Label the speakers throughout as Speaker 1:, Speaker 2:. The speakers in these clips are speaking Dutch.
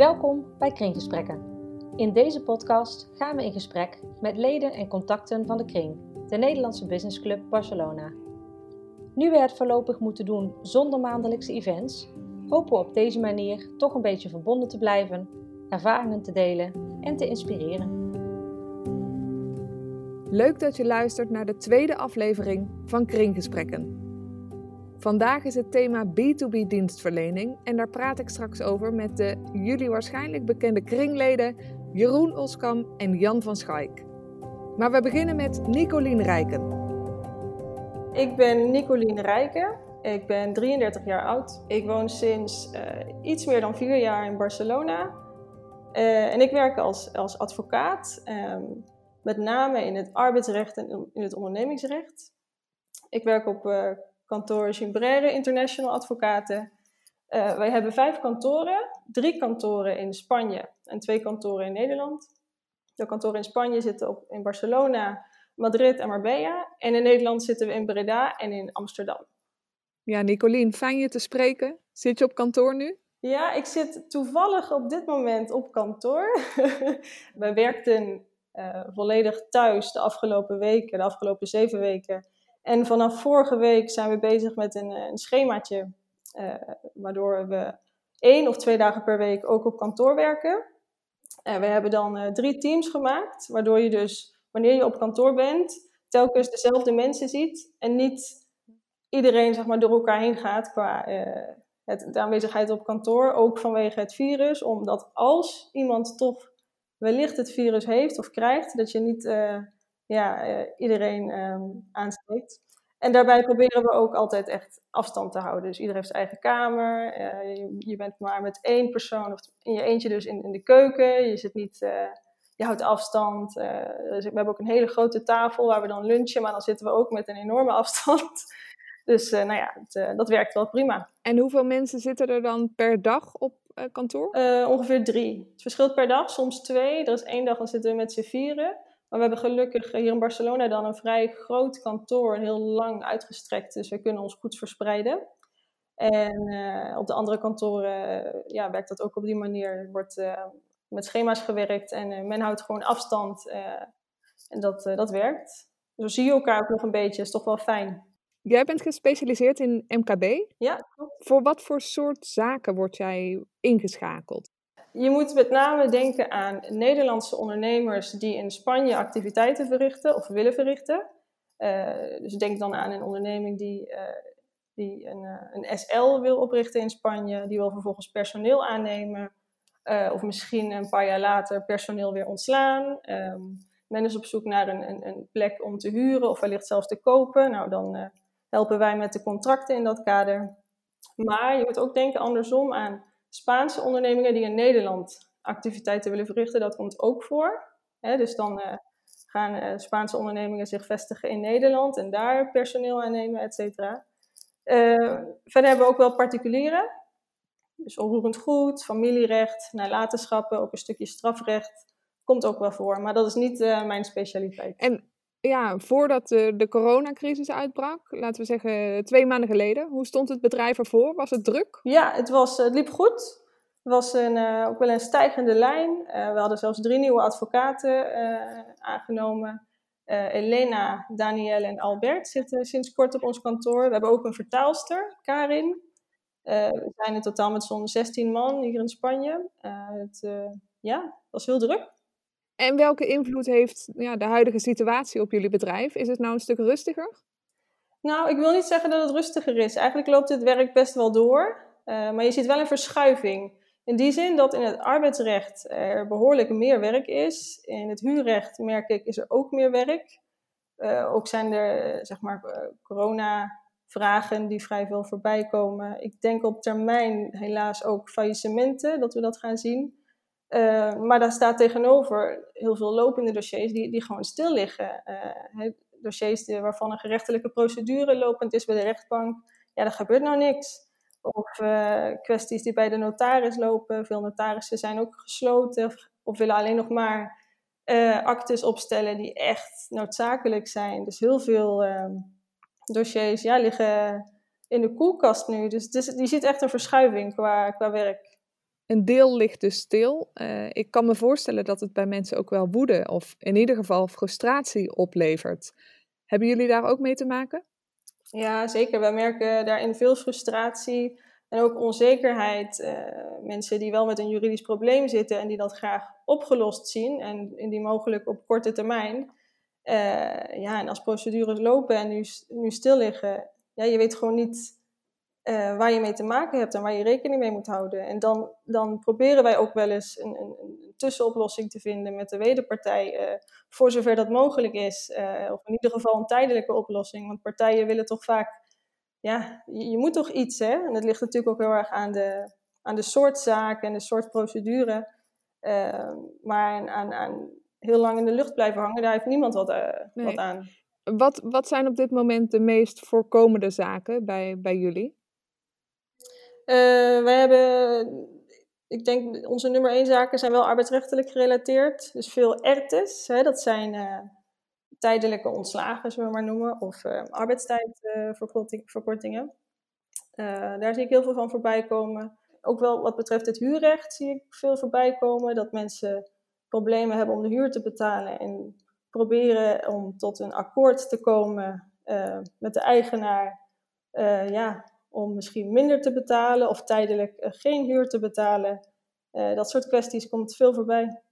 Speaker 1: Welkom bij Kringgesprekken. In deze podcast gaan we in gesprek met leden en contacten van de Kring, de Nederlandse Business Club Barcelona. Nu we het voorlopig moeten doen zonder maandelijkse events, hopen we op deze manier toch een beetje verbonden te blijven, ervaringen te delen en te inspireren.
Speaker 2: Leuk dat je luistert naar de tweede aflevering van Kringgesprekken. Vandaag is het thema B2B dienstverlening en daar praat ik straks over met de jullie waarschijnlijk bekende kringleden Jeroen Oskam en Jan van Schaik. Maar we beginnen met Nicolien Rijken.
Speaker 3: Ik ben Nicolien Rijken. Ik ben 33 jaar oud. Ik woon sinds uh, iets meer dan vier jaar in Barcelona. Uh, en ik werk als, als advocaat, um, met name in het arbeidsrecht en in het ondernemingsrecht. Ik werk op uh, kantoor Gimbrere International Advocaten. Uh, wij hebben vijf kantoren, drie kantoren in Spanje en twee kantoren in Nederland. De kantoren in Spanje zitten op, in Barcelona, Madrid en Marbella. En in Nederland zitten we in Breda en in Amsterdam.
Speaker 2: Ja, Nicolien, fijn je te spreken. Zit je op kantoor nu?
Speaker 3: Ja, ik zit toevallig op dit moment op kantoor. we werkten uh, volledig thuis de afgelopen weken, de afgelopen zeven weken. En vanaf vorige week zijn we bezig met een, een schemaatje, uh, waardoor we één of twee dagen per week ook op kantoor werken. Uh, we hebben dan drie teams gemaakt, waardoor je dus wanneer je op kantoor bent, telkens dezelfde mensen ziet en niet iedereen zeg maar, door elkaar heen gaat qua het, de aanwezigheid op kantoor, ook vanwege het virus, omdat als iemand toch wellicht het virus heeft of krijgt, dat je niet ja, uh, iedereen um, aansteekt. En daarbij proberen we ook altijd echt afstand te houden. Dus iedereen heeft zijn eigen kamer. Uh, je, je, bent maar met één persoon of in je eentje dus in, in de keuken. Je zit niet, uh, je houdt afstand. dus we hebben ook een hele grote tafel waar we dan lunchen, maar dan zitten we ook met een enorme afstand. Dus nou ja, het, dat werkt wel prima.
Speaker 2: En hoeveel mensen zitten er dan per dag op kantoor?
Speaker 3: ongeveer drie. Het verschilt per dag, soms twee. Er is één dag, dan zitten we met z'n vieren. Maar we hebben gelukkig hier in Barcelona dan een vrij groot kantoor, heel lang uitgestrekt, dus we kunnen ons goed verspreiden. En uh, op de andere kantoren uh, ja, werkt dat ook op die manier. Er wordt uh, met schema's gewerkt en men houdt gewoon afstand en dat, dat werkt. Dus we zien elkaar ook nog een beetje, is toch wel fijn.
Speaker 2: Jij bent gespecialiseerd in MKB.
Speaker 3: Ja.
Speaker 2: Voor wat voor soort zaken word jij ingeschakeld?
Speaker 3: Je moet met name denken aan Nederlandse ondernemers die in Spanje activiteiten verrichten of willen verrichten. Uh, dus denk dan aan een onderneming die, uh, die een, uh, een, SL wil oprichten in Spanje, die wil vervolgens personeel aannemen. of misschien een paar jaar later personeel weer ontslaan. Um, men is op zoek naar een, een, een, plek om te huren of wellicht zelfs te kopen. Nou, dan helpen wij met de contracten in dat kader. Maar je moet ook denken andersom aan Spaanse ondernemingen die in Nederland activiteiten willen verrichten, dat komt ook voor. dus dan uh, gaan uh, Spaanse ondernemingen zich vestigen in Nederland en daar personeel aannemen, et cetera. Uh, verder hebben we ook wel particulieren. Dus onroerend goed, familierecht, nalatenschappen, ook een stukje strafrecht. Komt ook wel voor, maar dat is niet mijn specialiteit.
Speaker 2: Ja, voordat de, de coronacrisis uitbrak, laten we zeggen twee maanden geleden, hoe stond het bedrijf ervoor? Was het druk?
Speaker 3: Ja, het, was, het liep goed. Het was een, uh, ook wel een stijgende lijn. Uh, we hadden zelfs drie nieuwe advocaten uh, aangenomen. Elena, Danielle en Albert zitten sinds kort op ons kantoor. We hebben ook een vertaalster, Karin. we zijn in totaal met zo'n 16 man hier in Spanje. het ja, was heel druk.
Speaker 2: En welke invloed heeft ja, de huidige situatie op jullie bedrijf? Is het nou een stuk rustiger?
Speaker 3: Nou, ik wil niet zeggen dat het rustiger is. Eigenlijk loopt het werk best wel door. Uh, maar je ziet wel een verschuiving. In die zin dat in het arbeidsrecht er behoorlijk meer werk is. In het huurrecht merk ik is er ook meer werk. Uh, ook zijn er zeg maar corona-vragen die vrij veel voorbij komen. Ik denk op termijn helaas ook faillissementen, dat we dat gaan zien. Uh, maar daar staat tegenover heel veel lopende dossiers die, die gewoon stil liggen. Uh, dossiers waarvan een gerechtelijke procedure lopend is bij de rechtbank. Ja, er gebeurt nou niks. Of uh, kwesties die bij de notaris lopen. Veel notarissen zijn ook gesloten of, of willen alleen nog maar actes opstellen die echt noodzakelijk zijn. Dus heel veel ehm, dossiers ja, liggen in de koelkast nu. Dus, dus je ziet echt een verschuiving qua, qua werk.
Speaker 2: Een deel ligt dus stil. Uh, ik kan me voorstellen dat het bij mensen ook wel woede of in ieder geval frustratie oplevert. Hebben jullie daar ook mee te maken?
Speaker 3: Ja, zeker. Wij merken daarin veel frustratie en ook onzekerheid. Uh, mensen die wel met een juridisch probleem zitten en die dat graag opgelost zien en in die mogelijk op korte termijn. Uh, ja, en als procedures lopen en nu, nu stil liggen, ja, je weet gewoon niet uh, waar je mee te maken hebt en waar je rekening mee moet houden. En dan, dan proberen wij ook wel eens een, een, een tussenoplossing te vinden met de wederpartij, uh, voor zover dat mogelijk is. Uh, of in ieder geval een tijdelijke oplossing, want partijen willen toch vaak, ja, je, je, moet toch iets, hè? En dat ligt natuurlijk ook heel erg aan de, aan de soort zaak en de soort procedure. maar aan, aan heel lang in de lucht blijven hangen, daar heeft niemand wat, nee. wat aan.
Speaker 2: Wat, wat zijn op dit moment de meest voorkomende zaken bij, bij jullie?
Speaker 3: Uh, wij hebben, ik denk, onze nummer één zaken zijn wel arbeidsrechtelijk gerelateerd. Dus veel ERTES, hè, dat zijn uh, tijdelijke ontslagen, zullen we maar noemen, of uh, arbeidstijdverkortingen. daar zie ik heel veel van voorbij komen. Ook wel wat betreft het huurrecht zie ik veel voorbij komen, dat mensen problemen hebben om de huur te betalen en proberen om tot een akkoord te komen met de eigenaar. ja, om misschien minder te betalen of tijdelijk eh, geen huur te betalen. Uh, dat soort kwesties komt veel voorbij.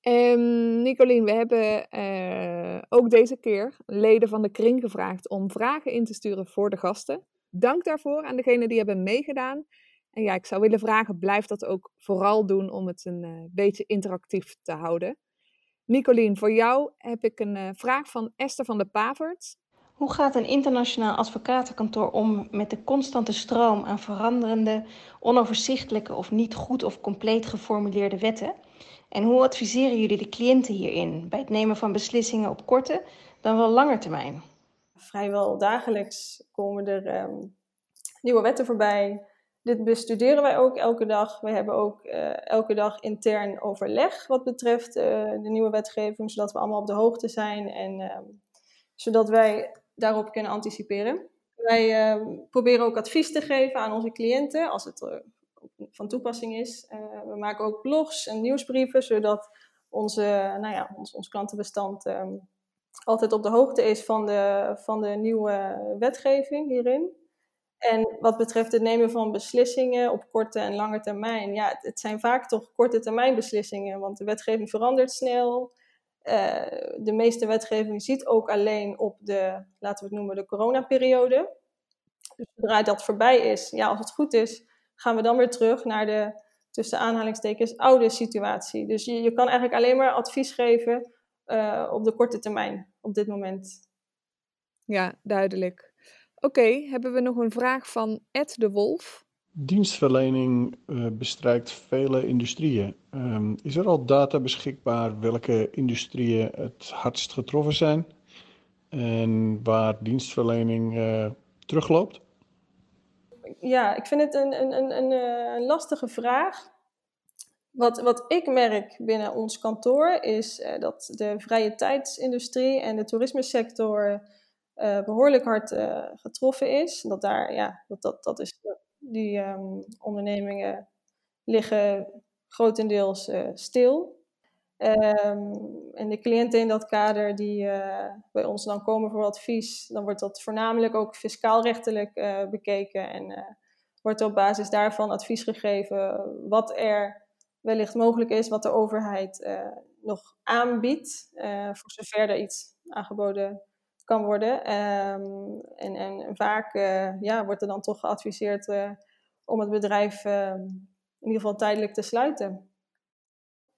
Speaker 2: Um, Nicolien, we hebben uh, ook deze keer leden van de kring gevraagd om vragen in te sturen voor de gasten. Dank daarvoor aan degenen die hebben meegedaan. En ja, ik zou willen vragen, blijf dat ook vooral doen om het een beetje interactief te houden. Nicolien, voor jou heb ik een vraag van Esther van de Pavert.
Speaker 4: Hoe gaat een internationaal advocatenkantoor om met de constante stroom aan veranderende, onoverzichtelijke of niet goed of compleet geformuleerde wetten? En hoe adviseren jullie de cliënten hierin bij het nemen van beslissingen op korte dan wel lange termijn?
Speaker 3: Vrijwel dagelijks komen er um, nieuwe wetten voorbij. Dit bestuderen wij ook elke dag. We hebben ook uh, elke dag intern overleg wat betreft uh, de nieuwe wetgeving, zodat we allemaal op de hoogte zijn en um, zodat wij daarop kunnen anticiperen. Wij uh, proberen ook advies te geven aan onze cliënten als het uh, van toepassing is. Uh, we maken ook blogs en nieuwsbrieven, zodat onze, nou ja, ons, ons klantenbestand um, altijd op de hoogte is van de, van de nieuwe wetgeving hierin. En wat betreft het nemen van beslissingen op korte en lange termijn, ja, het, het zijn vaak toch korte termijn beslissingen, want de wetgeving verandert snel. Uh, de meeste wetgeving ziet ook alleen op de, laten we het noemen, de coronaperiode. Dus zodra dat voorbij is, ja, als het goed is, gaan we dan weer terug naar de, tussen aanhalingstekens, oude situatie. Dus je, je kan eigenlijk alleen maar advies geven uh, op de korte termijn op dit moment.
Speaker 2: Ja, duidelijk. Oké, hebben we nog een vraag van Ed de Wolf.
Speaker 5: Dienstverlening uh, bestrijkt vele industrieën. Um, is er al data beschikbaar welke industrieën het hardst getroffen zijn en waar dienstverlening uh, terugloopt?
Speaker 3: Ja, ik vind het een, een, een, een, eh, lastige vraag. Wat, wat ik merk binnen ons kantoor is dat de vrije tijdsindustrie en de toerismesector uh, behoorlijk hard getroffen is. Dat daar, ja, dat, dat, dat is die um, ondernemingen liggen grotendeels uh, stil. Um, en de cliënten in dat kader die uh, bij ons dan komen voor advies, dan wordt dat voornamelijk ook fiscaalrechtelijk uh, bekeken en wordt op basis daarvan advies gegeven wat er wellicht mogelijk is, wat de overheid nog aanbiedt, voor zover er iets aangeboden kan worden. Um, en, en vaak uh, ja, wordt er dan toch geadviseerd uh, om het bedrijf uh, in ieder geval tijdelijk te sluiten.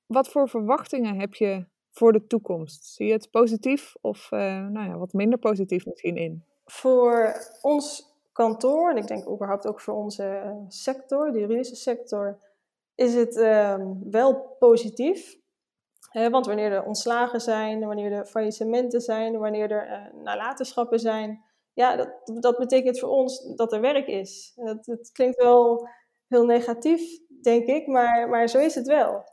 Speaker 2: Wat voor verwachtingen heb je voor de toekomst? Zie je het positief of nou ja, wat minder positief misschien in?
Speaker 3: Voor ons kantoor, en ik denk überhaupt ook voor onze sector, de juridische sector, is het ehm, wel positief want wanneer er ontslagen zijn, wanneer er faillissementen zijn, wanneer er uh, nalatenschappen zijn, ja, dat, dat betekent voor ons dat er werk is. Dat, klinkt wel heel negatief, denk ik, maar, maar zo is het wel.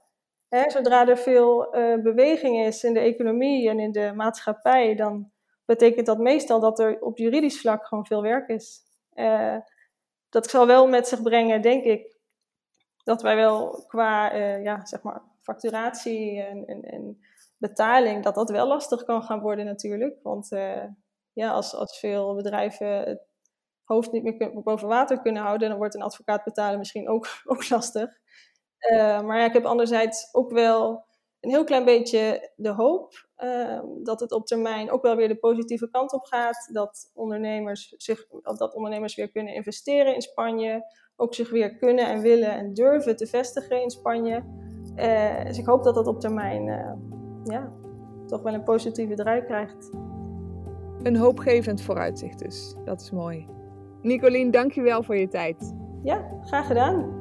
Speaker 3: zodra er veel uh, beweging is in de economie en in de maatschappij, dan betekent dat meestal dat er op juridisch vlak gewoon veel werk is. Uh, dat zal wel met zich brengen, denk ik, dat wij wel qua ja, zeg maar facturatie en, en, en, betaling, dat dat wel lastig kan gaan worden natuurlijk. Want ja, als, als veel bedrijven het hoofd niet meer boven water kunnen houden, dan wordt een advocaat betalen misschien ook, ook lastig. maar ja, ik heb anderzijds ook wel een heel klein beetje de hoop ehm, dat het op termijn ook wel weer de positieve kant op gaat. Dat ondernemers, zich, dat ondernemers weer kunnen investeren in Spanje. Ook zich weer kunnen en willen en durven te vestigen in Spanje. Uh, dus ik hoop dat dat op termijn uh, ja, toch wel een positieve draai krijgt.
Speaker 2: Een hoopgevend vooruitzicht dus. Dat is mooi. Nicolien, dankjewel voor je tijd.
Speaker 3: Ja, graag gedaan.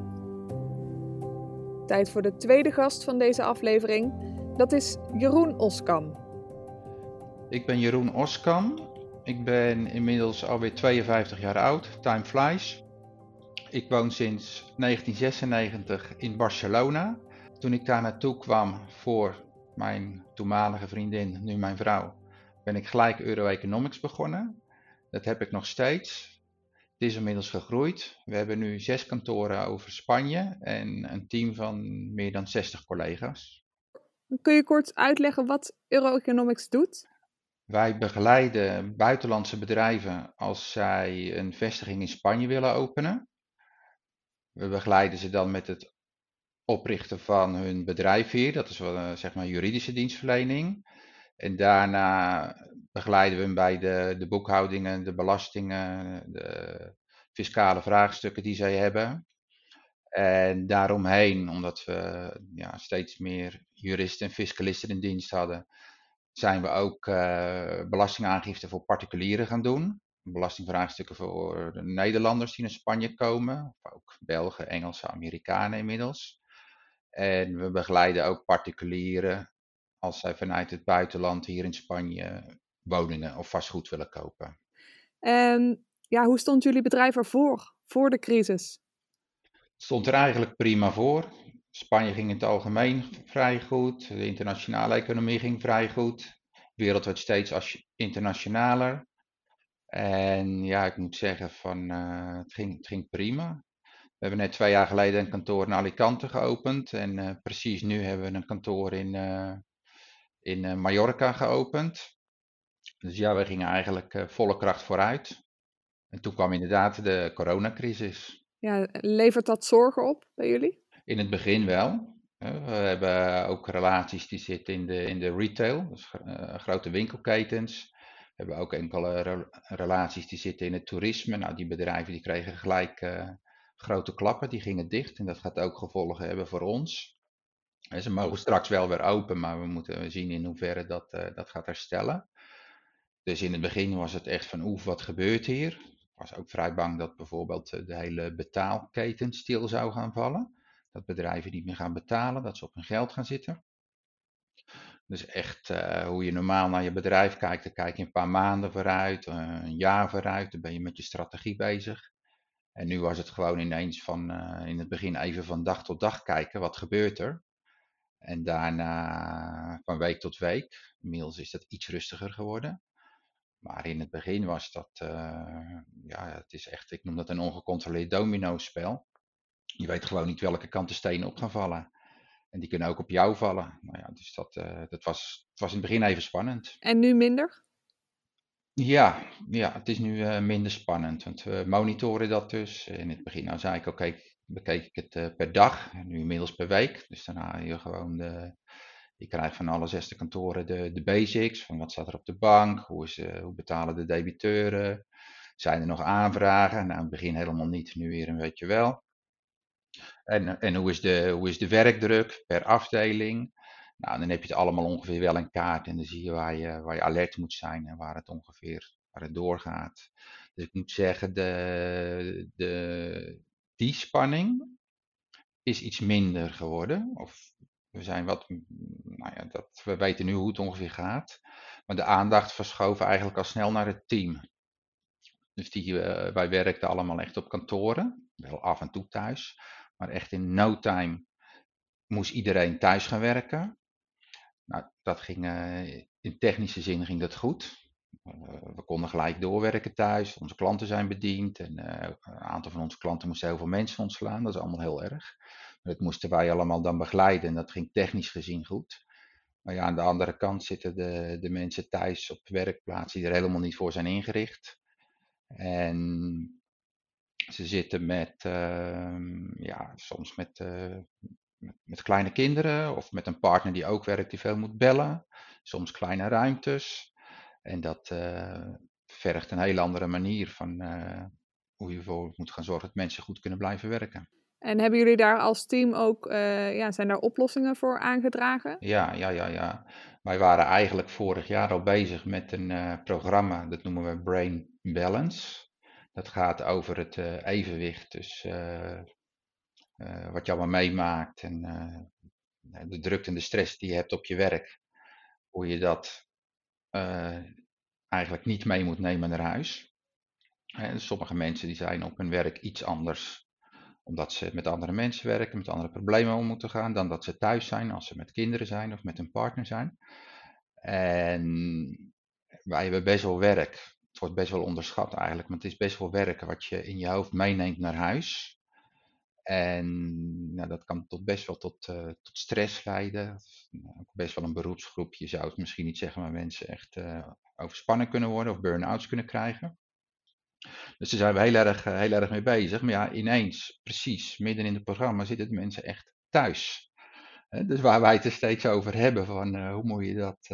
Speaker 2: Tijd voor de tweede gast van deze aflevering. Dat is Jeroen Oskam.
Speaker 6: Ik ben Jeroen Oskam. Ik ben inmiddels alweer 52 jaar oud. Time flies. Ik woon sinds 1996 in Barcelona. Toen ik daar naartoe kwam voor mijn toenmalige vriendin, nu mijn vrouw, ben ik gelijk Euroeconomics begonnen. Dat heb ik nog steeds. Het is inmiddels gegroeid. We hebben nu zes kantoren over Spanje en een team van meer dan 60 collega's.
Speaker 2: Kun je kort uitleggen wat Euroeconomics doet?
Speaker 6: Wij begeleiden buitenlandse bedrijven als zij een vestiging in Spanje willen openen. We begeleiden ze dan met het oprichten van hun bedrijf hier. Dat is wel, eh, zeg maar juridische dienstverlening. En daarna begeleiden we hem bij de, de boekhoudingen, de belastingen, de fiscale vraagstukken die zij hebben. En daaromheen, omdat we ja, steeds meer juristen en fiscalisten in dienst hadden, zijn we ook uh, belastingaangifte voor particulieren gaan doen. Belastingvraagstukken voor de Nederlanders die naar Spanje komen, ook Belgen, Engelsen, Amerikanen inmiddels. En we begeleiden ook particulieren als zij vanuit het buitenland hier in Spanje woningen of vastgoed willen kopen.
Speaker 2: En ja, hoe stond jullie bedrijf ervoor, voor de crisis?
Speaker 6: Het stond er eigenlijk prima voor. Spanje ging in het algemeen vrij goed, de internationale economie ging vrij goed. De wereld werd steeds internationaler. En ja, ik moet zeggen van uh, het, ging, het ging prima. We hebben net twee jaar geleden een kantoor in Alicante geopend. En uh, precies nu hebben we een kantoor in, uh, in Mallorca geopend. Dus ja, we gingen eigenlijk volle kracht vooruit. En toen kwam inderdaad de coronacrisis.
Speaker 2: Ja, levert dat zorgen op bij jullie?
Speaker 6: In het begin wel. We hebben ook relaties die zitten in de, in de retail, dus uh, grote winkelketens. We hebben ook enkele re relaties die zitten in het toerisme. Nou, die bedrijven die kregen gelijk uh, grote klappen, die gingen dicht. En dat gaat ook gevolgen hebben voor ons. En ze mogen straks wel weer open, maar we moeten zien in hoeverre dat, uh, dat gaat herstellen. Dus in het begin was het echt van oef, wat gebeurt hier? Ik was ook vrij bang dat bijvoorbeeld eh, de hele betaalketen stil zou gaan vallen. Dat bedrijven niet meer gaan betalen, dat ze op hun geld gaan zitten. Dus echt uh, hoe je normaal naar je bedrijf kijkt, dan kijk je een paar maanden vooruit, een jaar vooruit, dan ben je met je strategie bezig. En nu was het gewoon ineens van uh, in het begin even van dag tot dag kijken, wat gebeurt er? En daarna van week tot week, inmiddels is dat iets rustiger geworden. Maar in het begin was dat, uh, ja, het is echt, ik noem dat een ongecontroleerd domino-spel. Je weet gewoon niet welke kant de stenen op gaan vallen. En die kunnen ook op jou vallen. Nou ja, dus dat, uh, dat was, het was in het begin even spannend.
Speaker 2: En nu minder?
Speaker 6: Ja, ja het is nu uh, minder spannend. Want we monitoren dat dus. In het begin nou zei ik, oké, bekeek ik het per dag. Nu inmiddels per week. Dus dan je gewoon de, je krijgt van alle zesde kantoren de, de basics, van wat staat er op de bank, hoe, is, uh, hoe betalen de debiteuren, zijn er nog aanvragen? Nou, in het begin helemaal niet, nu weer een beetje wel. En, en hoe, is de, hoe is de werkdruk per afdeling? Nou, dan heb je het allemaal ongeveer wel in kaart en dan zie je waar je, waar je alert moet zijn en waar het ongeveer waar het doorgaat. Dus ik moet zeggen, de, de, die spanning is iets minder geworden. Of we zijn wat, nou ja, dat, we weten nu hoe het ongeveer gaat. Maar de aandacht verschoof eigenlijk al snel naar het team. Dus die, uh, wij werkten allemaal echt op kantoren, wel af en toe thuis. Maar echt in no time moest iedereen thuis gaan werken. Nou, dat ging, uh, in technische zin ging dat goed. we konden gelijk doorwerken thuis. Onze klanten zijn bediend. En een aantal van onze klanten moesten heel veel mensen ontslaan. Dat is allemaal heel erg. Dat moesten wij allemaal dan begeleiden. En dat ging technisch gezien goed. Maar ja, aan de andere kant zitten de, de mensen thuis op werkplaatsen die er helemaal niet voor zijn ingericht. En ze zitten met, ehm, ja, soms met, met, met, kleine kinderen of met een partner die ook werkt die veel moet bellen. Soms kleine ruimtes. En dat uh, vergt een hele andere manier van uh, hoe je ervoor moet gaan zorgen dat mensen goed kunnen blijven werken.
Speaker 2: En hebben jullie daar als team ook, uh, ja, zijn daar oplossingen voor aangedragen?
Speaker 6: Ja, ja, ja, ja. Wij waren eigenlijk vorig jaar al bezig met een uh, programma, dat noemen we Brain Balance. Dat gaat over het uh, evenwicht tussen wat je allemaal meemaakt en de drukte en de stress die je hebt op je werk. Hoe je dat eigenlijk niet mee moet nemen naar huis. sommige mensen die zijn op hun werk iets anders omdat ze met andere mensen werken, met andere problemen om moeten gaan, dan dat ze thuis zijn als ze met kinderen zijn of met een partner zijn. En wij hebben best wel werk. Het wordt best wel onderschat eigenlijk, maar het is best wel werken wat je in je hoofd meeneemt naar huis. En nou, dat kan tot best wel tot, uh, tot stress leiden. Best wel een beroepsgroep. Je zou het misschien niet zeggen, maar mensen echt uh, overspannen kunnen worden of burn-outs kunnen krijgen. Dus daar zijn we heel erg, eh, heel erg mee bezig. Maar ja, ineens, precies, midden in het programma zitten mensen echt thuis. Dus waar wij het er steeds over hebben van hoe moet je dat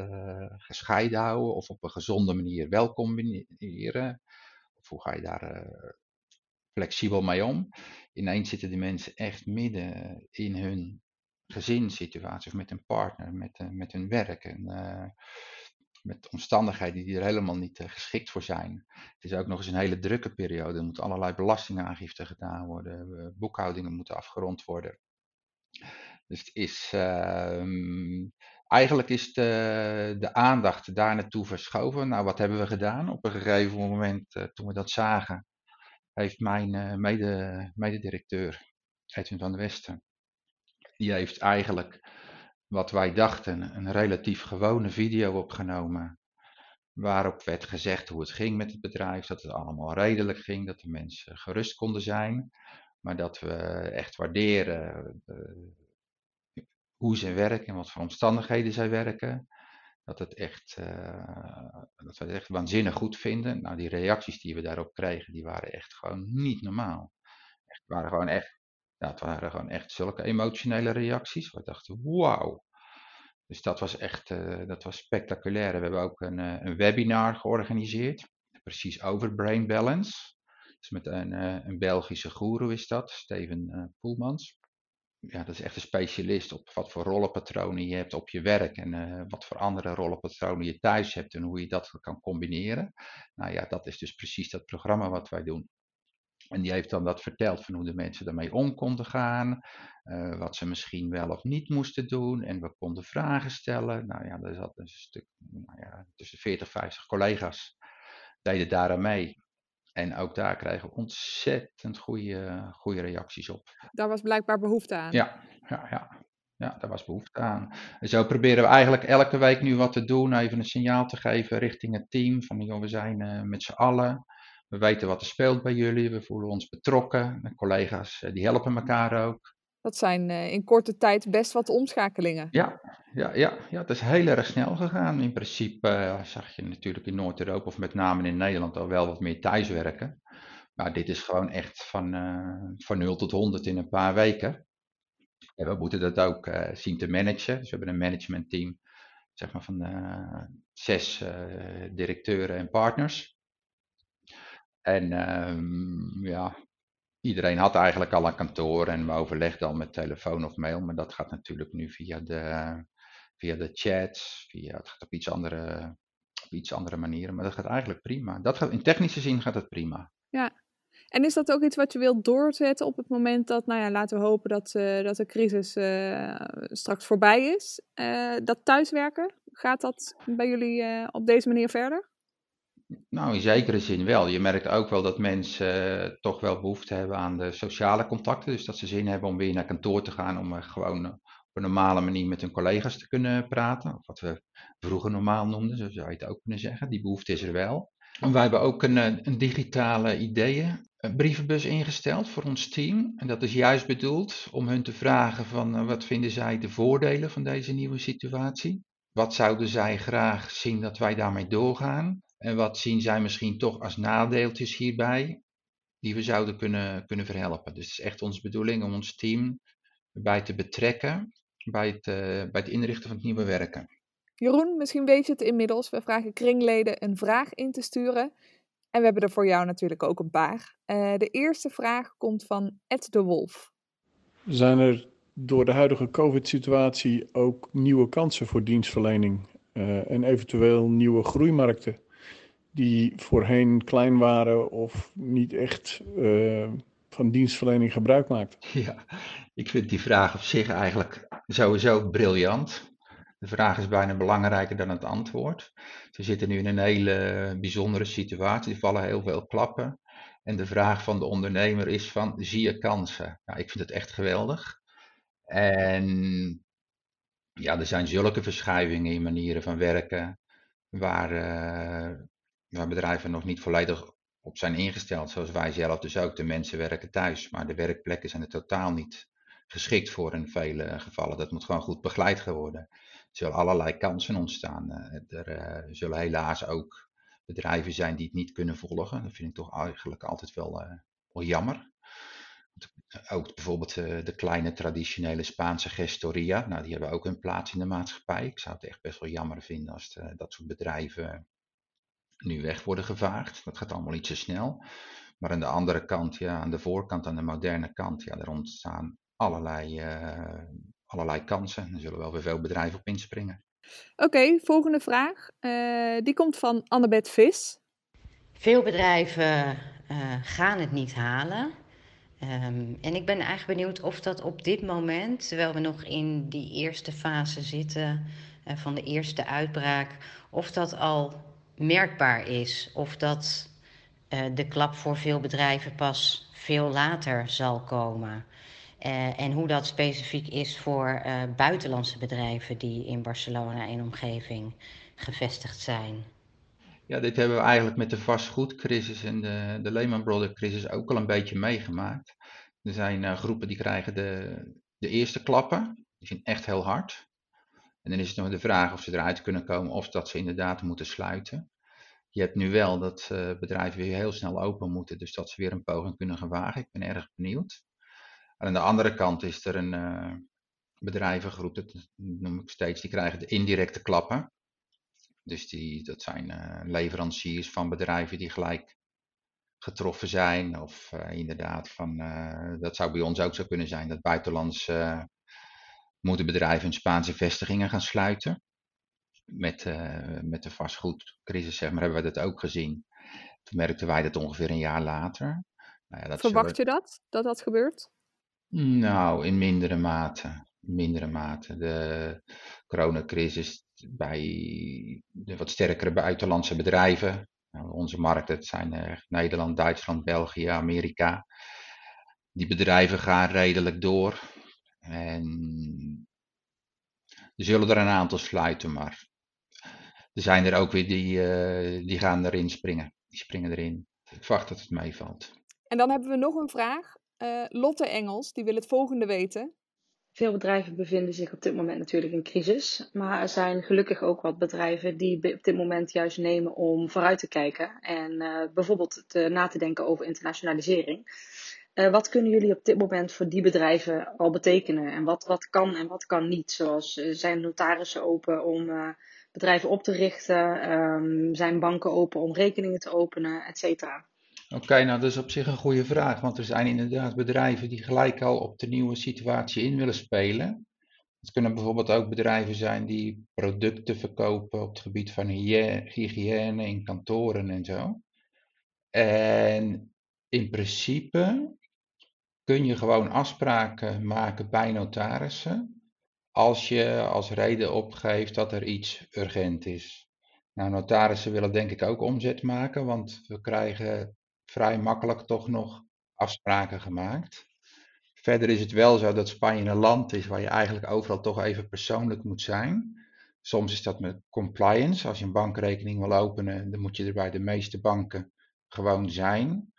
Speaker 6: gescheiden houden of op een gezonde manier wel combineren. Of hoe ga je daar flexibel mee om. Ineens zitten die mensen echt midden in hun gezinssituatie of met een partner, met, met hun werk. En, met omstandigheden die er helemaal niet uh, geschikt voor zijn. Het is ook nog eens een hele drukke periode. Er moeten allerlei belastingaangifte gedaan worden. boekhoudingen moeten afgerond worden. Dus het is, uh, eigenlijk is de, de, aandacht daar naartoe verschoven. Nou, wat hebben we gedaan? Op een gegeven moment, toen we dat zagen, heeft mijn uh, mede, mededirecteur, Edwin van der Westen, die heeft eigenlijk wat wij dachten, een relatief gewone video opgenomen. Waarop werd gezegd hoe het ging met het bedrijf, dat het allemaal redelijk ging, dat de mensen gerust konden zijn. Maar dat we echt waarderen uh, hoe ze werken en wat voor omstandigheden zij werken. Dat, het echt, uh, dat we het echt waanzinnig goed vinden. Nou, die reacties die we daarop kregen, die waren echt gewoon niet normaal. Echt, waren gewoon echt ja, het waren gewoon echt zulke emotionele reacties. We dachten, wauw. Dus dat was echt uh, dat was spectaculair. We hebben ook een, uh, een webinar georganiseerd. Precies over brain balance. Dus met een, een Belgische guru is dat, Steven Poelmans. Ja, dat is echt een specialist op wat voor rollenpatronen je hebt op je werk en wat voor andere rollenpatronen je thuis hebt en hoe je dat kan combineren. Nou ja, dat is dus precies dat programma wat wij doen. En die heeft dan dat verteld van hoe de mensen daarmee om konden gaan, uh, wat ze misschien wel of niet moesten doen. En we konden vragen stellen. Nou ja, er zat een stuk, nou ja, tussen 40 50 collega's deden daar aan mee. En ook daar kregen we ontzettend goede, goede reacties op.
Speaker 2: Daar was blijkbaar behoefte aan.
Speaker 6: Ja, ja, ja. Ja, daar was behoefte aan. En zo proberen we eigenlijk elke week nu wat te doen, even een signaal te geven richting het team. Van joh, we zijn uh, met z'n allen. We weten wat er speelt bij jullie, we voelen ons betrokken. De collega's eh, die helpen elkaar ook.
Speaker 2: Dat zijn uh, in korte tijd best wat omschakelingen.
Speaker 6: Ja, ja, ja, ja, het is heel erg snel gegaan. In principe uh, zag je natuurlijk in Noord-Europa of met name in Nederland al wel wat meer thuiswerken. Maar dit is gewoon echt van, uh, van 0 tot 100 in een paar weken. En we moeten dat ook zien te managen. Dus we hebben een managementteam zeg maar van zes directeuren en partners. En um, ja, iedereen had eigenlijk al een kantoor en we overlegden al met telefoon of mail, maar dat gaat natuurlijk nu via de, via de chats, via, het gaat op iets, andere, op iets andere manieren, maar dat gaat eigenlijk prima. Dat gaat, in technische zin gaat het prima.
Speaker 2: Ja, en is dat ook iets wat je wilt doorzetten op het moment dat, nou ja, laten we hopen dat, uh, dat de crisis uh, straks voorbij is? Uh, dat thuiswerken, gaat dat bij jullie op deze manier verder?
Speaker 6: Nou, in zekere zin wel. Je merkt ook wel dat mensen uh, toch wel behoefte hebben aan de sociale contacten. Dus dat ze zin hebben om weer naar kantoor te gaan, om uh, gewoon uh, op een normale manier met hun collega's te kunnen praten. Of wat we vroeger normaal noemden, zo zou je het ook kunnen zeggen. Die behoefte is er wel. En wij hebben ook een, eh, een digitale ideeën brievenbus ingesteld voor ons team. En dat is juist bedoeld om hun te vragen van wat vinden zij de voordelen van deze nieuwe situatie? Wat zouden zij graag zien dat wij daarmee doorgaan? En wat zien zij misschien toch als nadeeltjes hierbij, die we zouden kunnen, kunnen verhelpen? Dus het is echt onze bedoeling om ons team bij te betrekken bij het, uh, bij het inrichten van het nieuwe werken.
Speaker 2: Jeroen, misschien weet je het inmiddels. We vragen kringleden een vraag in te sturen. En we hebben er voor jou natuurlijk ook een paar. Uh, de eerste vraag komt van Ed de Wolf.
Speaker 5: Zijn er door de huidige COVID-situatie ook nieuwe kansen voor dienstverlening uh, en eventueel nieuwe groeimarkten die voorheen klein waren of niet echt uh, van dienstverlening gebruik maakten?
Speaker 6: Ja, ik vind die vraag op zich eigenlijk sowieso briljant. De vraag is bijna belangrijker dan het antwoord. We zitten nu in een hele bijzondere situatie. Er vallen heel veel klappen. En de vraag van de ondernemer is van, zie je kansen? Nou, ik vind het echt geweldig. En ja, er zijn zulke verschuivingen in manieren van werken, waar, uh, waar bedrijven nog niet volledig op zijn ingesteld, zoals wij zelf dus ook. De mensen werken thuis, maar de werkplekken zijn er totaal niet geschikt voor in vele gevallen. Dat moet gewoon goed begeleid worden zullen allerlei kansen ontstaan. Eh, er eh, zullen helaas ook bedrijven zijn die het niet kunnen volgen. Dat vind ik toch eigenlijk altijd wel, eh, wel jammer. Ook bijvoorbeeld de kleine traditionele Spaanse gestoria. Nou, die hebben ook een plaats in de maatschappij. Ik zou het echt best wel jammer vinden als dat soort bedrijven nu weg worden gevaagd. Dat gaat allemaal iets te snel. Maar aan de andere kant, ja, aan de voorkant, aan de moderne kant, ja, er ontstaan allerlei allerlei kansen. Er zullen wel weer veel bedrijven op inspringen.
Speaker 2: Oké, volgende vraag. Uh, die komt van Annabeth Vis.
Speaker 7: Veel bedrijven uh, gaan het niet halen. Um, en ik ben eigenlijk benieuwd of dat op dit moment, terwijl we nog in die eerste fase zitten uh, van de eerste uitbraak, of dat al merkbaar is. Of dat de klap voor veel bedrijven pas veel later zal komen. Uh, en hoe dat specifiek is voor uh, buitenlandse bedrijven die in Barcelona en omgeving gevestigd zijn.
Speaker 6: Ja, dit hebben we eigenlijk met de vastgoedcrisis en de, de Lehman Brothers crisis ook al een beetje meegemaakt. Er zijn groepen die krijgen de, de eerste klappen, die zijn echt heel hard. En dan is het nog de vraag of ze eruit kunnen komen of dat ze inderdaad moeten sluiten. Je hebt nu wel dat bedrijven weer heel snel open moeten, dus dat ze weer een poging kunnen gaan wagen. Ik ben erg benieuwd. En aan de andere kant is er een uh, bedrijvengroep, dat noem ik steeds, die krijgen de indirecte klappen. Dus die, dat zijn uh, leveranciers van bedrijven die gelijk getroffen zijn. Of inderdaad, van, dat zou bij ons ook zo kunnen zijn, dat buitenlands moederbedrijven hun Spaanse vestigingen gaan sluiten. Met, met de vastgoedcrisis zeg maar, hebben we dat ook gezien. Toen merkten wij dat ongeveer een jaar later.
Speaker 2: Nou ja, dat Verwacht je dat, dat dat gebeurt?
Speaker 6: Nou, in mindere mate. Mindere mate. De coronacrisis bij de wat sterkere buitenlandse bedrijven. Nou, onze markten zijn uh, Nederland, Duitsland, België, Amerika. Die bedrijven gaan redelijk door. En er zullen er een aantal sluiten, maar er zijn er ook weer die, uh, die gaan erin springen. Die springen erin. Ik verwacht dat het meevalt.
Speaker 2: En dan hebben we nog een vraag. Uh, Lotte Engels, die wil het volgende weten.
Speaker 8: Veel bedrijven bevinden zich op dit moment natuurlijk in crisis. Maar er zijn gelukkig ook wat bedrijven die op dit moment juist nemen om vooruit te kijken. En uh, bijvoorbeeld te, na te denken over internationalisering. Uh, wat kunnen jullie op dit moment voor die bedrijven al betekenen? En wat, wat kan en wat kan niet? Zoals zijn notarissen open om bedrijven op te richten? Um, zijn banken open om rekeningen te openen, et cetera?
Speaker 6: Oké, nou dat is op zich een goede vraag, want er zijn inderdaad bedrijven die gelijk al op de nieuwe situatie in willen spelen. Het kunnen bijvoorbeeld ook bedrijven zijn die producten verkopen op het gebied van hygiëne in kantoren en zo. En in principe kun je gewoon afspraken maken bij notarissen als je als reden opgeeft dat er iets urgent is. Nou, notarissen willen denk ik ook omzet maken, want we krijgen vrij makkelijk toch nog afspraken gemaakt. Verder is het wel zo dat Spanje een land is waar je eigenlijk overal toch even persoonlijk moet zijn. Soms is dat met compliance. Als je een bankrekening wil openen, dan moet je er bij de meeste banken gewoon zijn.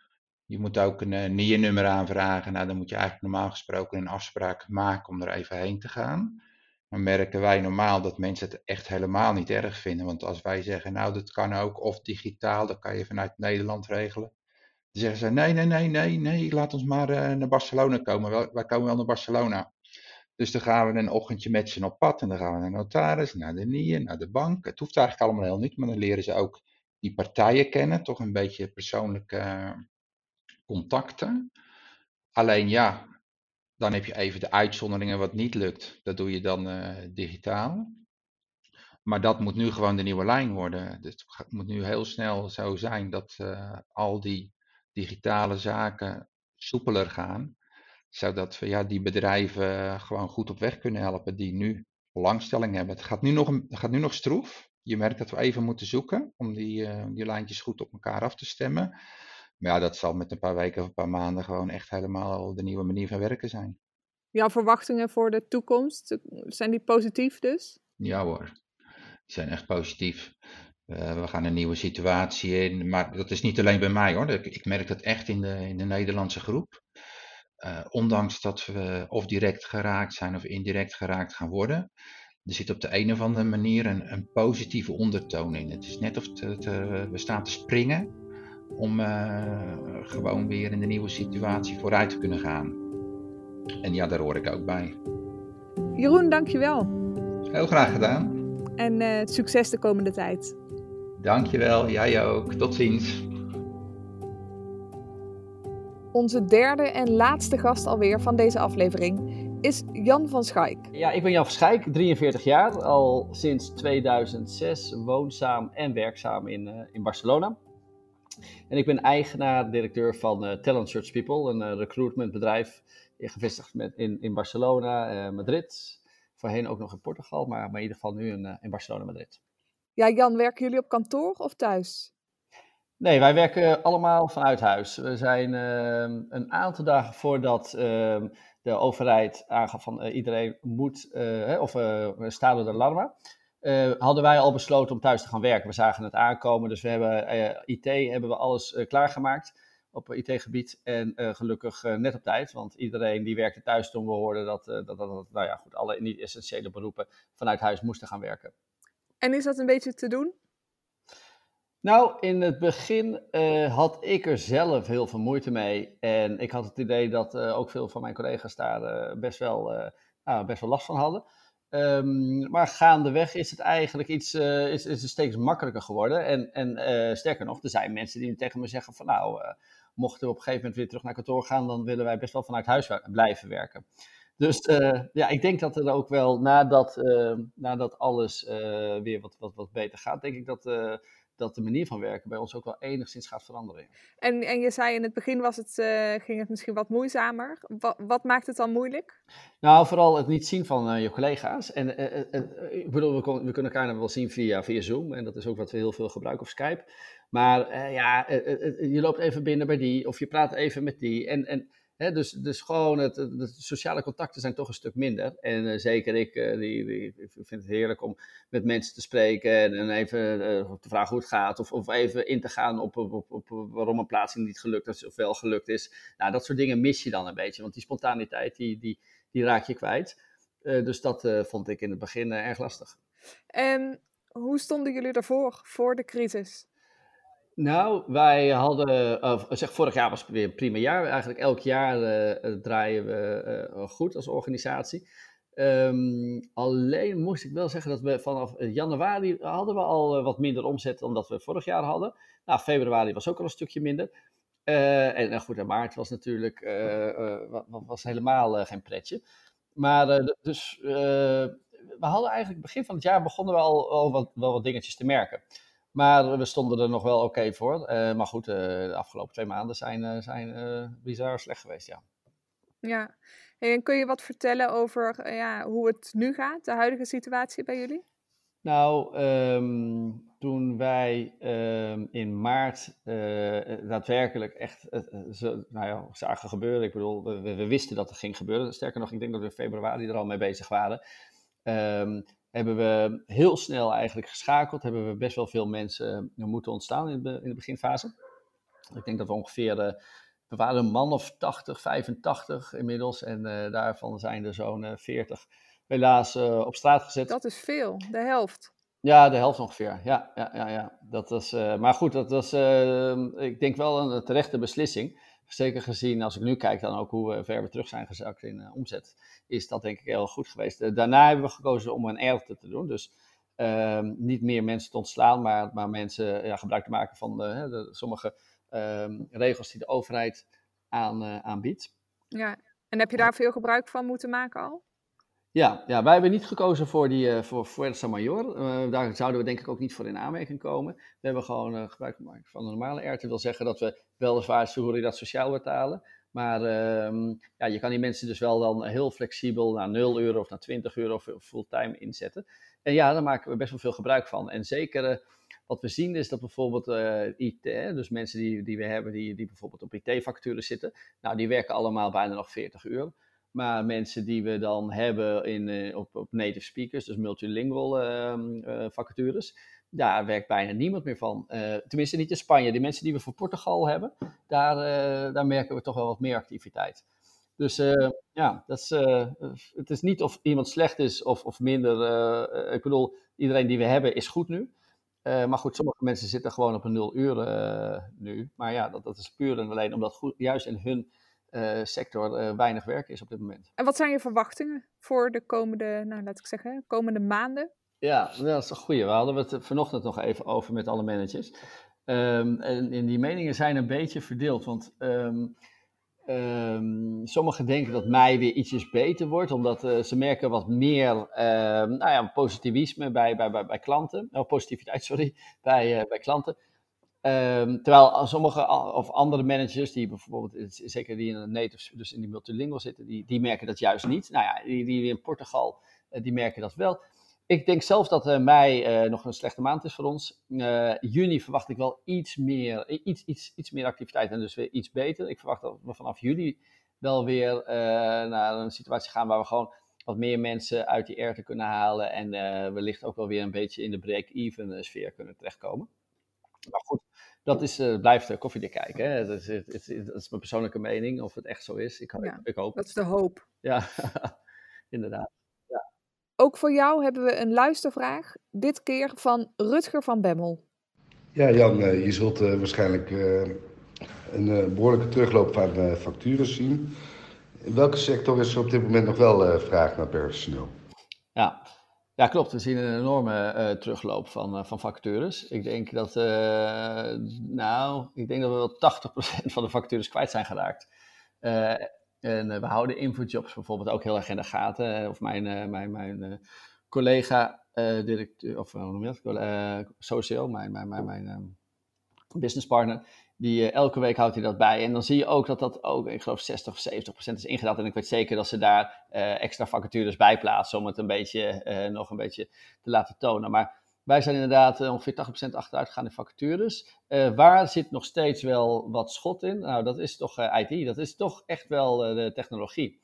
Speaker 6: Je moet ook een uh, NIE-nummer aanvragen. Nou, dan moet je eigenlijk normaal gesproken een afspraak maken om er even heen te gaan. Dan merken wij normaal dat mensen het echt helemaal niet erg vinden. Want als wij zeggen, nou, dat kan ook of digitaal, dat kan je vanuit Nederland regelen. Dan zeggen ze, nee, nee, nee, nee, nee, laat ons maar uh, naar Barcelona komen. Wij, wij komen wel naar Barcelona. Dus dan gaan we een ochtendje met ze op pad en dan gaan we naar notaris, naar de NIE, naar de bank. Het hoeft eigenlijk allemaal heel niet, maar dan leren ze ook die partijen kennen, toch een beetje persoonlijke uh, contacten. Alleen ja, dan heb je even de uitzonderingen wat niet lukt. Dat doe je dan uh, digitaal. Maar dat moet nu gewoon de nieuwe lijn worden. Dus het moet nu heel snel zo zijn dat uh, al die digitale zaken soepeler gaan. Zodat we ja, die bedrijven gewoon goed op weg kunnen helpen die nu belangstelling hebben. Het gaat nu nog, het gaat nu nog stroef. Je merkt dat we even moeten zoeken om die, uh, die lijntjes goed op elkaar af te stemmen. Maar ja, dat zal met een paar weken of een paar maanden gewoon echt helemaal de nieuwe manier van werken zijn.
Speaker 2: Jouw verwachtingen voor de toekomst, zijn die positief dus?
Speaker 6: Ja hoor, die zijn echt positief. Uh, we gaan een nieuwe situatie in, maar dat is niet alleen bij mij hoor. Ik, ik merk dat echt in de, in de Nederlandse groep. Uh, ondanks dat we of direct geraakt zijn of indirect geraakt gaan worden, er zit op de een of andere manier een, een positieve ondertoon in. Het is net of het, het, we staan te springen om uh, gewoon weer in de nieuwe situatie vooruit te kunnen gaan. En ja, daar hoor ik ook bij.
Speaker 2: Jeroen, dankjewel.
Speaker 6: Heel graag gedaan.
Speaker 2: En uh, succes de komende tijd.
Speaker 6: Dankjewel, jij ook. Tot ziens.
Speaker 2: Onze derde en laatste gast alweer van deze aflevering is Jan van Schaik.
Speaker 9: Ja, ik ben Jan van Schaik, 43 jaar, al sinds 2006 woonzaam en werkzaam in, uh, in Barcelona. En ik ben eigenaar, directeur van uh, Talent Search People, een uh, recruitmentbedrijf gevestigd met, in, in Barcelona, uh, Madrid. Voorheen ook nog in Portugal, maar, maar in ieder geval nu in, in Barcelona, Madrid.
Speaker 2: Ja, Jan, werken jullie op kantoor of thuis?
Speaker 9: Nee, wij werken allemaal vanuit huis. We zijn ehm, een aantal dagen voordat ehm, de overheid aangaf van iedereen moet, of staat de alarma. Uh, hadden wij al besloten om thuis te gaan werken. We zagen het aankomen, dus we hebben uh, IT hebben we alles uh, klaargemaakt op IT-gebied. En gelukkig net op tijd, want iedereen die werkte thuis toen we hoorden dat, dat, dat, dat nou ja, goed, alle niet-essentiële beroepen vanuit huis moesten gaan werken.
Speaker 2: En is dat een beetje te doen?
Speaker 9: Nou, in het begin had ik er zelf heel veel moeite mee. En ik had het idee dat ook veel van mijn collega's daar best, wel, nou, best wel last van hadden. Um, maar gaandeweg is het eigenlijk iets, uh, is, is steeds makkelijker geworden. En, en uh, sterker nog, er zijn mensen die tegen me zeggen van nou, uh, mochten we op een gegeven moment weer terug naar kantoor gaan, dan willen wij best wel vanuit huis blijven werken. Dus ja, ik denk dat er ook wel nadat, nadat alles weer wat, wat, wat beter gaat, denk ik dat dat de manier van werken bij ons ook wel enigszins gaat veranderen.
Speaker 2: En, en je zei in het begin was het, uh, ging het misschien wat moeizamer. Wat, wat, maakt het dan moeilijk?
Speaker 9: Nou, vooral het niet zien van uh, je collega's. En uh, ik bedoel, we, kon, we, kunnen elkaar wel zien via, via Zoom. En dat is ook wat we heel veel gebruiken, of Skype. Maar ja, je loopt even binnen bij die, of je praat even met die. En, en Dus, dus gewoon, het, de sociale contacten zijn toch een stuk minder. En uh, zeker ik, uh, die, vind het heerlijk om met mensen te spreken en, en even uh, te vragen hoe het gaat. Of, of even in te gaan op, op, op, waarom een plaatsing niet gelukt is of wel gelukt is. Nou, dat soort dingen mis je dan een beetje, want die spontaniteit, die, die, die raak je kwijt. dus dat vond ik in het begin erg lastig.
Speaker 2: En hoe stonden jullie ervoor, voor de crisis?
Speaker 9: Nou, wij hadden, zeg vorig jaar was het weer een prima jaar. Eigenlijk elk jaar uh, draaien we uh, goed als organisatie. Um, alleen moest ik wel zeggen dat we vanaf januari hadden we al wat minder omzet dan dat we vorig jaar hadden. Nou, februari was ook al een stukje minder. en nou goed, en maart was natuurlijk was helemaal geen pretje. Maar dus we hadden eigenlijk begin van het jaar begonnen we al, al wat, wel wat dingetjes te merken. Maar we stonden er nog wel oké voor. Uh, maar goed, uh, de afgelopen twee maanden zijn, uh, zijn bizar slecht geweest, ja.
Speaker 2: Ja, en kun je wat vertellen over ja, hoe het nu gaat, de huidige situatie bij jullie?
Speaker 9: Nou, um, toen wij ehm, in maart daadwerkelijk echt zo, nou ja, zagen gebeuren. Ik bedoel, we, we, wisten dat het ging gebeuren. Sterker nog, ik denk dat we in februari er al mee bezig waren. Um, hebben we heel snel eigenlijk geschakeld. Hebben we best wel veel mensen moeten ontstaan in de, in de beginfase. Ik denk dat we ongeveer, uh, we waren een man of 80, 85 inmiddels. En uh, daarvan zijn er zo'n uh, 40 helaas op straat gezet.
Speaker 2: Dat is veel, de helft.
Speaker 9: Ja, de helft ongeveer. Ja, ja, ja, ja. Dat was, maar goed, dat was, ik denk wel een terechte beslissing. Zeker gezien, als ik nu kijk dan ook hoe ver we terug zijn gezakt in omzet, is dat denk ik heel goed geweest. daarna hebben we gekozen om een ERTE te doen. Dus ehm, niet meer mensen te ontslaan, maar, maar mensen ja, gebruik te maken van sommige Ehm, regels die de overheid aan, uh, aanbiedt.
Speaker 2: Ja, en heb je daar veel gebruik van moeten maken al?
Speaker 9: Ja, ja wij hebben niet gekozen voor, die, uh, voor Fuerza Major. Uh, daar zouden we denk ik ook niet voor in aanmerking komen. We hebben gewoon gebruik gemaakt van de normale RT. Dat wil zeggen dat we weliswaar dat sociaal betalen. Maar uh, ja, je kan die mensen dus wel dan heel flexibel naar 0 euro of naar 20 euro fulltime inzetten. En ja, daar maken we best wel veel gebruik van. En zeker wat we zien is dat bijvoorbeeld uh, eh, IT, dus mensen die, die we hebben die, die bijvoorbeeld op IT-facturen zitten, nou die werken allemaal bijna nog 40 uur. Maar mensen die we dan hebben in, uh, op, op native speakers, dus multilingual uh, vacatures, daar werkt bijna niemand meer van. tenminste niet in Spanje. Die mensen die we voor Portugal hebben, daar, daar merken we toch wel wat meer activiteit. Dus ja, dat is, het is niet of iemand slecht is of, of minder. ik bedoel, iedereen die we hebben is goed nu. Maar goed, sommige mensen zitten gewoon op een nul uur nu. Maar ja, dat, dat is puur en alleen omdat goed, juist in hun uh, sector weinig werk is op dit moment.
Speaker 2: En wat zijn je verwachtingen voor de komende, nou laat ik zeggen, komende maanden?
Speaker 9: Ja, dat is een goede. We hadden het vanochtend nog even over met alle managers. Um, en, en, die meningen zijn een beetje verdeeld. Want um, Um, sommigen denken dat mei weer ietsjes beter wordt, omdat uh, ze merken wat meer uh, nou ja, positivisme bij, bij, bij, bij klanten. Oh, positiviteit, sorry, bij, uh, bij klanten. Um, terwijl sommige of andere managers, die bijvoorbeeld, zeker die in een native, dus in die multilingual zitten, die, die merken dat juist niet. Nou ja, die, die in Portugal, eh, die merken dat wel. Ik denk zelf dat uh, mei nog een slechte maand is voor ons. Juni verwacht ik wel iets meer, iets, iets, iets meer activiteit en dus weer iets beter. Ik verwacht dat we vanaf juli wel weer naar een situatie gaan waar we gewoon wat meer mensen uit die erte kunnen halen. En wellicht ook wel weer een beetje in de break-even sfeer kunnen terechtkomen. Maar goed, dat is, blijft koffiedik kijken. Hè. Dat, is, het, het, het, is mijn persoonlijke mening, of het echt zo is. Ik, ja, ik, ik hoop
Speaker 2: Dat is de hoop.
Speaker 9: Ja, inderdaad.
Speaker 2: Ook voor jou hebben we een luistervraag, dit keer van Rutger van Bemmel.
Speaker 10: Ja, Jan, eh, je zult uh, waarschijnlijk uh, een behoorlijke terugloop van factures zien. In welke sector is er op dit moment nog wel vraag naar personeel?
Speaker 9: Ja. Ja, klopt. We zien een enorme terugloop van, van vacatures. Ik denk dat, nou, ik denk dat we wel 80% van de vacatures kwijt zijn geraakt. En eh, we houden infojobs bijvoorbeeld ook heel erg in de gaten. Of mijn, uh, mijn, mijn uh, collega directeur, of hoe noem je dat? social, mijn, mijn, mijn, mijn um, businesspartner, die elke week houdt hij dat bij. En dan zie je ook dat dat ook, ik geloof 60 of 70 procent is ingedaald. En ik weet zeker dat ze daar extra vacatures bij plaatsen om het een beetje, nog een beetje te laten tonen. Maar wij zijn inderdaad ongeveer 80% achteruit gegaan in vacatures. Waar zit nog steeds wel wat schot in? Nou, dat is toch eh, IT. Dat is toch echt wel de technologie.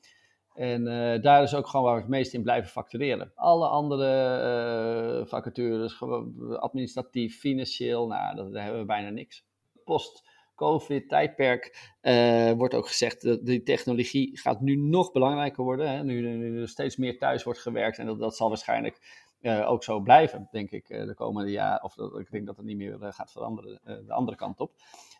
Speaker 9: En daar is ook gewoon waar we het meest in blijven factureren. Alle andere vacatures, administratief, financieel, nou, daar hebben we bijna niks. Post-COVID-tijdperk wordt ook gezegd, dat die technologie gaat nu nog belangrijker worden. Hè? Nu, nu, er steeds meer thuis wordt gewerkt en dat, dat zal waarschijnlijk uh, ook zo blijven, denk ik, uh, de komende jaren. Of dat, ik denk dat het niet meer gaat veranderen, de andere kant op.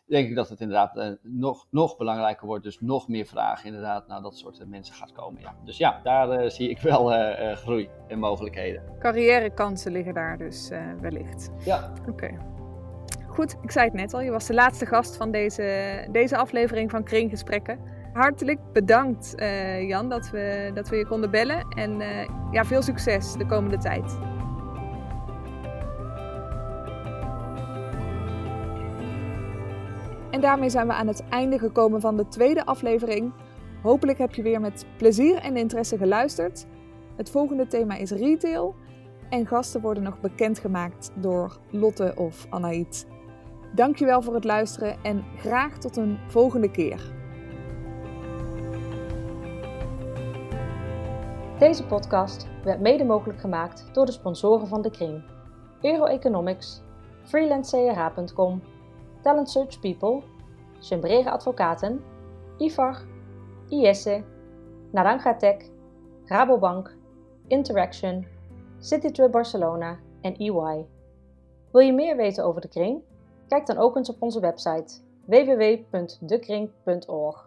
Speaker 9: Denk ik dat het inderdaad nog, nog belangrijker wordt, dus nog meer vragen inderdaad naar dat soort mensen gaat komen. Ja. Dus ja, daar zie ik wel groei en mogelijkheden.
Speaker 2: Carrièrekansen liggen daar dus wellicht.
Speaker 9: Ja.
Speaker 2: Oké. Goed, ik zei het net al, je was de laatste gast van deze, deze aflevering van Kringgesprekken hartelijk bedankt, uh, Jan, dat we, dat we je konden bellen. En uh, ja, veel succes de komende tijd. En daarmee zijn we aan het einde gekomen van de tweede aflevering. Hopelijk heb je weer met plezier en interesse geluisterd. Het volgende thema is retail. en gasten worden nog bekendgemaakt door Lotte of Anaït. Dankjewel voor het luisteren en graag tot een volgende keer.
Speaker 1: Deze podcast werd mede mogelijk gemaakt door de sponsoren van de Kring. Euroeconomics, freelancecrh.com, Talent Search People, Sembrere Advocaten, IFAR, IESSE, Naranja Tech, Rabobank, Interaction, Citytrip Barcelona en EY. Wil je meer weten over de kring? Kijk dan ook eens op onze website www.dekring.org.